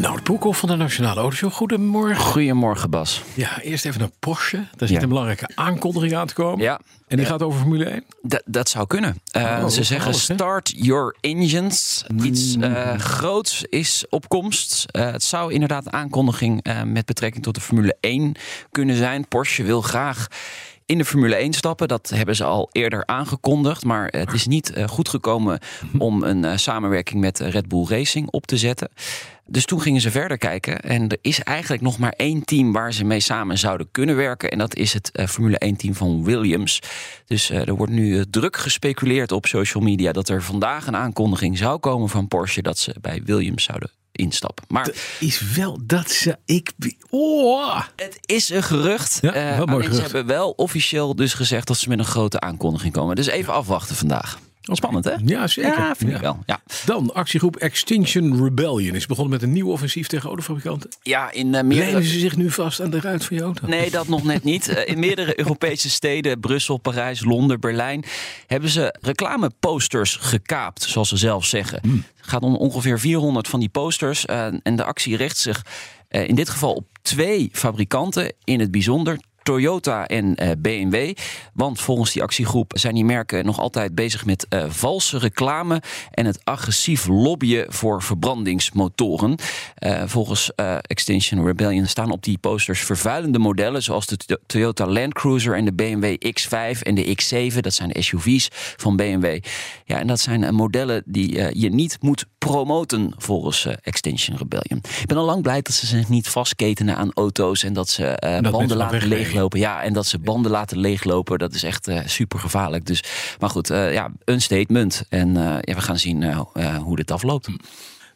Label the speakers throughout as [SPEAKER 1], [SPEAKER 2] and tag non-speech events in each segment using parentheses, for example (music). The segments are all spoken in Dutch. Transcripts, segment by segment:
[SPEAKER 1] Nou, het Broekhoff van de Nationale Autoshow. Goedemorgen.
[SPEAKER 2] Goedemorgen, Bas.
[SPEAKER 1] Ja, eerst even een Porsche. Daar zit
[SPEAKER 2] Ja.
[SPEAKER 1] een belangrijke aankondiging aan te komen.
[SPEAKER 2] Ja.
[SPEAKER 1] En die gaat over Formule 1.
[SPEAKER 2] D- dat zou kunnen. Uh,
[SPEAKER 1] Oh,
[SPEAKER 2] ze zeggen
[SPEAKER 1] alles,
[SPEAKER 2] start your engines. Iets uh, groots is op komst. Uh, het zou inderdaad een aankondiging met betrekking tot de Formule 1 kunnen zijn. Porsche wil graag in de Formule 1 stappen. Dat hebben ze al eerder aangekondigd. Maar het is niet uh, goed gekomen om een uh, samenwerking met Red Bull Racing op te zetten. Dus toen gingen ze verder kijken. En er is eigenlijk nog maar één team waar ze mee samen zouden kunnen werken. En dat is het uh, Formule 1-team van Williams. Dus er wordt nu druk gespeculeerd op social media dat er vandaag een aankondiging zou komen van Porsche dat ze bij Williams zouden instappen. Maar
[SPEAKER 1] dat is wel dat ze ik. Oh.
[SPEAKER 2] Het is een gerucht.
[SPEAKER 1] Ja, mooi gerucht.
[SPEAKER 2] Ze hebben wel officieel dus gezegd dat ze met een grote aankondiging komen. Dus even afwachten vandaag. Spannend, hè?
[SPEAKER 1] Ja, zeker.
[SPEAKER 2] Ja, vind
[SPEAKER 1] Ja.
[SPEAKER 2] ik wel. Ja,
[SPEAKER 1] Dan actiegroep Extinction Rebellion is begonnen met een nieuw offensief tegen autofabrikanten.
[SPEAKER 2] ja in uh, meerdere...
[SPEAKER 1] Ze zich nu vast aan de ruit van je auto?
[SPEAKER 2] Nee, dat nog net niet. Eh, In meerdere Europese steden, Brussel, Parijs, Londen, Berlijn, hebben ze reclameposters gekaapt, zoals ze zelf zeggen. Het gaat om ongeveer 400 van die posters. eh, en de actie richt zich in dit geval op twee fabrikanten in het bijzonder. Toyota en eh, BMW. Want volgens die actiegroep zijn die merken nog altijd bezig met eh, valse reclame en het agressief lobbyen voor verbrandingsmotoren. Eh, volgens eh, Extinction Rebellion staan op die posters vervuilende modellen zoals de To- Toyota Land Cruiser en de BMW X5 en de X7. Dat zijn SUV's van BMW. Ja, en dat zijn modellen die je niet moet promoten volgens eh, Extinction Rebellion. Ik ben al lang blij dat ze zich niet vastketenen aan auto's en dat ze eh, banden laten leeglopen. Ja, en dat ze banden laten leeglopen, dat is echt eh, super gevaarlijk. Dus, maar goed, ja, een statement. En ja, we gaan zien hoe dit afloopt.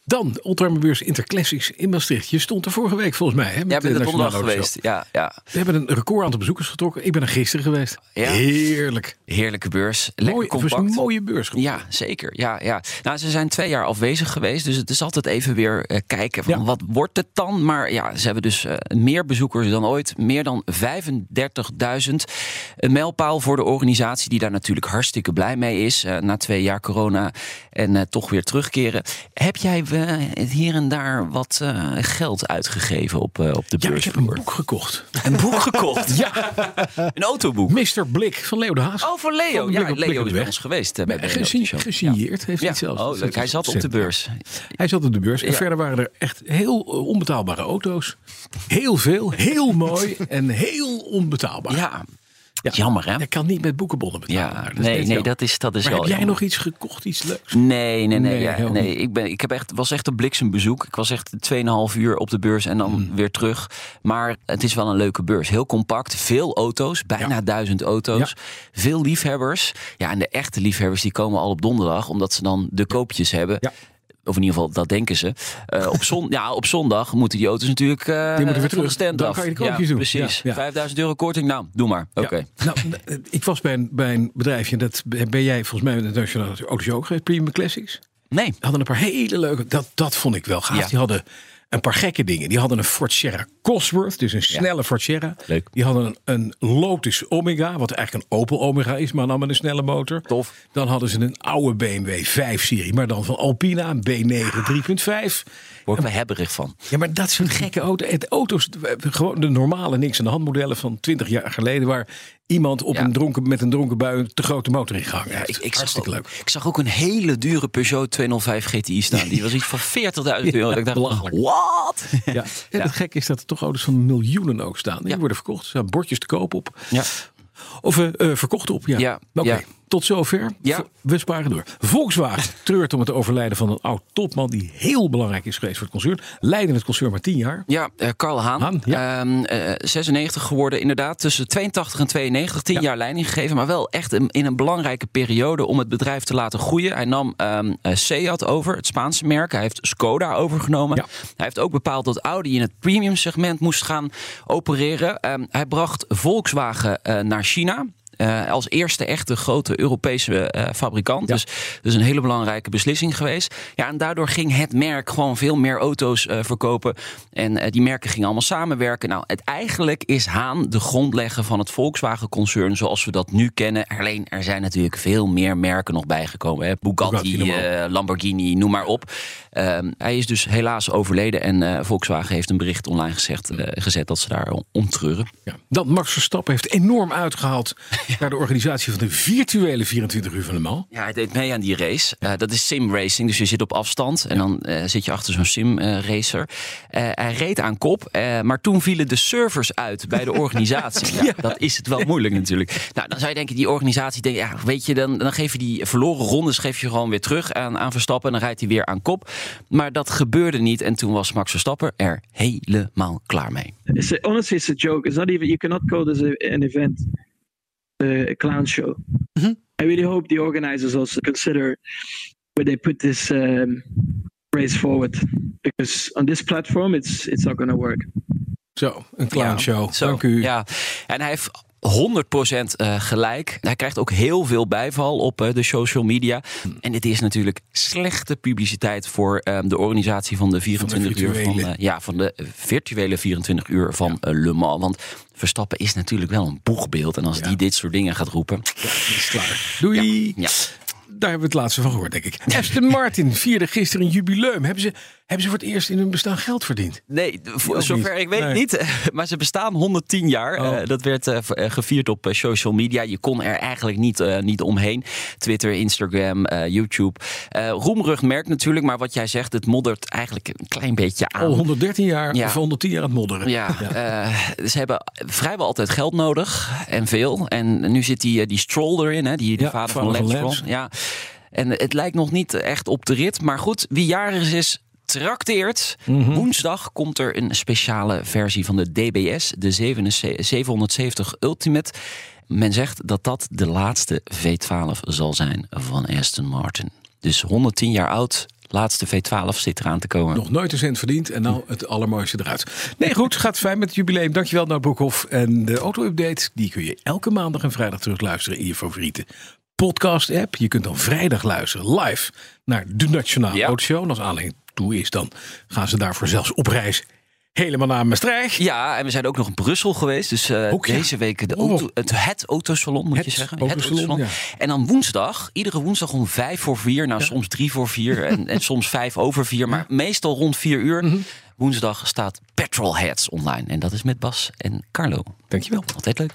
[SPEAKER 1] Dan Oldtimerbeurs Interclassics in Maastricht. Je stond er vorige week volgens mij. Hè, met
[SPEAKER 2] Jij bent er donderdag geweest. Ja, ja,
[SPEAKER 1] We hebben een record aantal bezoekers getrokken. Ik ben er gisteren geweest.
[SPEAKER 2] Ja.
[SPEAKER 1] Heerlijk.
[SPEAKER 2] heerlijke beurs. Lekker
[SPEAKER 1] Mooi,
[SPEAKER 2] compact.
[SPEAKER 1] een mooie beurs.
[SPEAKER 2] Ja, zeker. Ja, ja. Nou, ze zijn twee jaar afwezig geweest. Dus het is altijd even weer eh, kijken van
[SPEAKER 1] Ja.
[SPEAKER 2] wat wordt het dan? Maar ja, ze hebben dus eh, meer bezoekers dan ooit. Meer dan 35.000. Een mijlpaal voor de organisatie die daar natuurlijk hartstikke blij mee is. eh, na twee jaar corona en toch weer terugkeren. Heb jij eh, hier en daar wat eh, geld uitgegeven op, eh, op de
[SPEAKER 1] Ja, ik
[SPEAKER 2] beurs?
[SPEAKER 1] heb een boek gekocht.
[SPEAKER 2] Een boek (laughs) gekocht?
[SPEAKER 1] Ja, (laughs)
[SPEAKER 2] Een autoboek?
[SPEAKER 1] Mr. Blik van Leo de Haas.
[SPEAKER 2] Oh, voor Leo.
[SPEAKER 1] Van
[SPEAKER 2] Ja,
[SPEAKER 1] Blik
[SPEAKER 2] Leo is bij ons geweest. eh, bij
[SPEAKER 1] gesigneerd heeft hij zelfs.
[SPEAKER 2] Oh, leuk. Hij zat op de beurs.
[SPEAKER 1] Hij zat op de beurs. En verder waren er echt heel onbetaalbare auto's. Heel veel, heel mooi en heel onbetaalbaar.
[SPEAKER 2] Ja,
[SPEAKER 1] Ja.
[SPEAKER 2] jammer hè?
[SPEAKER 1] Je kan niet met boekenbonnen betalen.
[SPEAKER 2] Ja, nee, nee, dat is, dat is
[SPEAKER 1] Maar
[SPEAKER 2] wel
[SPEAKER 1] heb jij nog iets gekocht, iets leuks?
[SPEAKER 2] Nee, nee, nee.
[SPEAKER 1] Nee,
[SPEAKER 2] ja, nee. Ik, ben, ik heb echt, was echt een bliksembezoek. Ik was echt 2,5 uur op de beurs en dan
[SPEAKER 1] Hmm.
[SPEAKER 2] weer terug. Maar het is wel een leuke beurs. Heel compact, veel auto's, bijna
[SPEAKER 1] Ja.
[SPEAKER 2] duizend auto's. Veel liefhebbers. Ja, en de echte liefhebbers die komen al op donderdag, omdat ze dan de koopjes hebben. Of in ieder geval, dat denken ze. Eh, op, zon, ja, op zondag moeten die auto's natuurlijk eh
[SPEAKER 1] Die moeten weer
[SPEAKER 2] van
[SPEAKER 1] terug.
[SPEAKER 2] de stand
[SPEAKER 1] Dan
[SPEAKER 2] af.
[SPEAKER 1] kan je de
[SPEAKER 2] ja,
[SPEAKER 1] doen.
[SPEAKER 2] Precies.
[SPEAKER 1] Ja, ja.
[SPEAKER 2] 5000 euro korting, nou, doe maar. Oké.
[SPEAKER 1] Nou, eh, ik was bij een, bij een bedrijfje, dat ben jij volgens mij met de Nationale Autoshow ook geweest, Premium Classics.
[SPEAKER 2] Nee.
[SPEAKER 1] Hadden een paar hele leuke, dat, dat vond ik wel gaaf. Die hadden een paar gekke dingen. Die hadden een Ford Sierra Cosworth, dus een snelle Ford Sierra.
[SPEAKER 2] Leuk.
[SPEAKER 1] Die hadden een, een Lotus Omega, wat eigenlijk een Opel Omega is, maar dan met een snelle motor.
[SPEAKER 2] Tof.
[SPEAKER 1] Dan hadden ze een oude BMW 5-serie, maar dan van Alpina, een B9 3.5.
[SPEAKER 2] Word ik wel hebberig van.
[SPEAKER 1] Ja, maar dat is een gekke auto. Het auto's, gewoon de normale niks aan de hand modellen van 20 jaar geleden, waar iemand op
[SPEAKER 2] Ja.
[SPEAKER 1] een dronken, met een dronken bui een te grote motor in gehangen heeft.
[SPEAKER 2] Ik, ik, zag
[SPEAKER 1] Hartstikke
[SPEAKER 2] ook,
[SPEAKER 1] leuk.
[SPEAKER 2] ik zag ook een hele dure Peugeot 205 GTI staan. Die was iets van 40.000 euro. ik dacht,
[SPEAKER 1] belachelijk.
[SPEAKER 2] wat?
[SPEAKER 1] Ja. En het gekke is dat er toch auto's van miljoenen ook staan. Die worden verkocht. Er staan bordjes te koop op.
[SPEAKER 2] Ja.
[SPEAKER 1] Of eh, eh, verkocht op, ja.
[SPEAKER 2] Ja,
[SPEAKER 1] Oké,
[SPEAKER 2] ja.
[SPEAKER 1] Tot zover.
[SPEAKER 2] Ja.
[SPEAKER 1] We sparen door. Volkswagen (laughs) treurt om het overlijden van een oud topman... die heel belangrijk is geweest voor het concern. Leidde het concern maar tien jaar.
[SPEAKER 2] Ja, eh, Karl Haan.
[SPEAKER 1] Haan, ja.
[SPEAKER 2] Ehm, eh, 96 geworden, inderdaad. Tussen 82 en 92, 10 jaar leiding gegeven. Maar wel echt in, in een belangrijke periode om het bedrijf te laten groeien. Hij nam eh, Seat over, het Spaanse merk. Hij heeft Skoda overgenomen.
[SPEAKER 1] Ja.
[SPEAKER 2] Hij heeft ook bepaald dat Audi in het premium segment moest gaan opereren. Ehm, hij bracht Volkswagen naar China. Uh, als eerste echte grote Europese uh, fabrikant. Ja. Dus, dus een hele belangrijke beslissing geweest. Ja, en daardoor ging het merk gewoon veel meer auto's uh, verkopen. En die merken gingen allemaal samenwerken. Nou, het, eigenlijk is Haan de grondlegger van het Volkswagen-concern zoals we dat nu kennen. Alleen er zijn natuurlijk veel meer merken nog bijgekomen. Hè? Bugatti, Bugatti Lamborghini, noem maar op. Ehm, hij is dus helaas overleden en Volkswagen heeft een bericht online gezegd, gezet dat ze daar om treuren.
[SPEAKER 1] Ja. Dat Max Verstappen heeft enorm uitgehaald (laughs) naar de organisatie van de virtuele 24 uur van de Mans.
[SPEAKER 2] Ja, hij deed mee aan die race. Uh, dat is sim racing, dus je zit op afstand en dan uh, zit je achter zo'n sim uh, racer. hij reed aan kop, maar toen vielen de servers uit bij de (laughs) organisatie. ja, Dat is het wel moeilijk natuurlijk. Nou, dan zou je denken, die organisatie denkt, ja, weet je, dan, dan geef je die verloren rondes geef je gewoon weer terug aan, aan Verstappen en dan rijdt hij weer aan kop. Maar dat gebeurde niet en toen was Max Verstappen er helemaal klaar mee.
[SPEAKER 3] It's a, honestly, it's a joke. It's not even. You cannot call this a, an event, a clown show. Mm-hmm. I really hope the organizers also consider where they put this um, race forward, because on this platform, it's it's not going to work.
[SPEAKER 1] Zo, een clownshow.
[SPEAKER 2] Ja,
[SPEAKER 1] Dank u.
[SPEAKER 2] Ja, en hij heeft 100% eh, gelijk. Hij krijgt ook heel veel bijval op eh, de social media. En dit is natuurlijk slechte publiciteit voor ehm, de organisatie van de 24 uur van, ja, van de virtuele 24 uur van Le Mans. Want Verstappen is natuurlijk wel een boegbeeld. En als die dit soort dingen gaat roepen.
[SPEAKER 1] Ja, is klaar. Doei. Ja daar hebben we het laatste van gehoord, denk ik. Aston Martin vierde gisteren een jubileum. Hebben ze, hebben ze voor het eerst in hun bestaan geld verdiend?
[SPEAKER 2] Nee, voor, zover ik weet niet. (laughs) Maar ze bestaan 110 jaar. Oh. Uh, dat werd uh, gevierd op social media. Je kon er eigenlijk niet, niet omheen. Twitter, Instagram, YouTube. Roemrug merkt natuurlijk, maar wat jij zegt, het moddert eigenlijk een klein beetje aan.
[SPEAKER 1] Al 113 jaar ja. of 110 jaar aan het modderen.
[SPEAKER 2] Ja, ja. ze hebben vrijwel altijd geld nodig en veel. En nu zit die, die Stroll erin, hè, die, die vader van Lance Stroll. Ja. En het lijkt nog niet echt op de rit. Maar goed, wie jarig is, trakteert. Mhm. Woensdag komt er een speciale versie van de DBS, de 770 Ultimate. Men zegt dat dat de laatste V12 zal zijn van Aston Martin. Dus 110 jaar oud, laatste V12 zit eraan te komen.
[SPEAKER 1] Nog nooit een cent verdiend en nou het allermooiste eruit. Nee, goed, gaat fijn met het jubileum. Dankjewel, naar Broekhoff. En de auto-update, die kun je elke maandag en vrijdag terugluisteren in je favoriete podcast-app. Je kunt dan vrijdag luisteren live naar de Nationale ja. Autoshow. En als aanleiding toe is, dan gaan ze daarvoor zelfs op reis helemaal naar Maastricht.
[SPEAKER 2] Ja, en we zijn ook nog in Brussel geweest. Dus uh, deze week de auto, het, het autosalon, moet je zeggen. Het autosalon. Ja. En dan woensdag, iedere woensdag om vijf voor vier. Nou, soms drie voor vier en, en soms vijf over vier. Maar meestal rond vier uur. Mm Woensdag staat Petrolheads online. En dat is met Bas en Carlo.
[SPEAKER 1] Dankjewel.
[SPEAKER 2] Altijd leuk.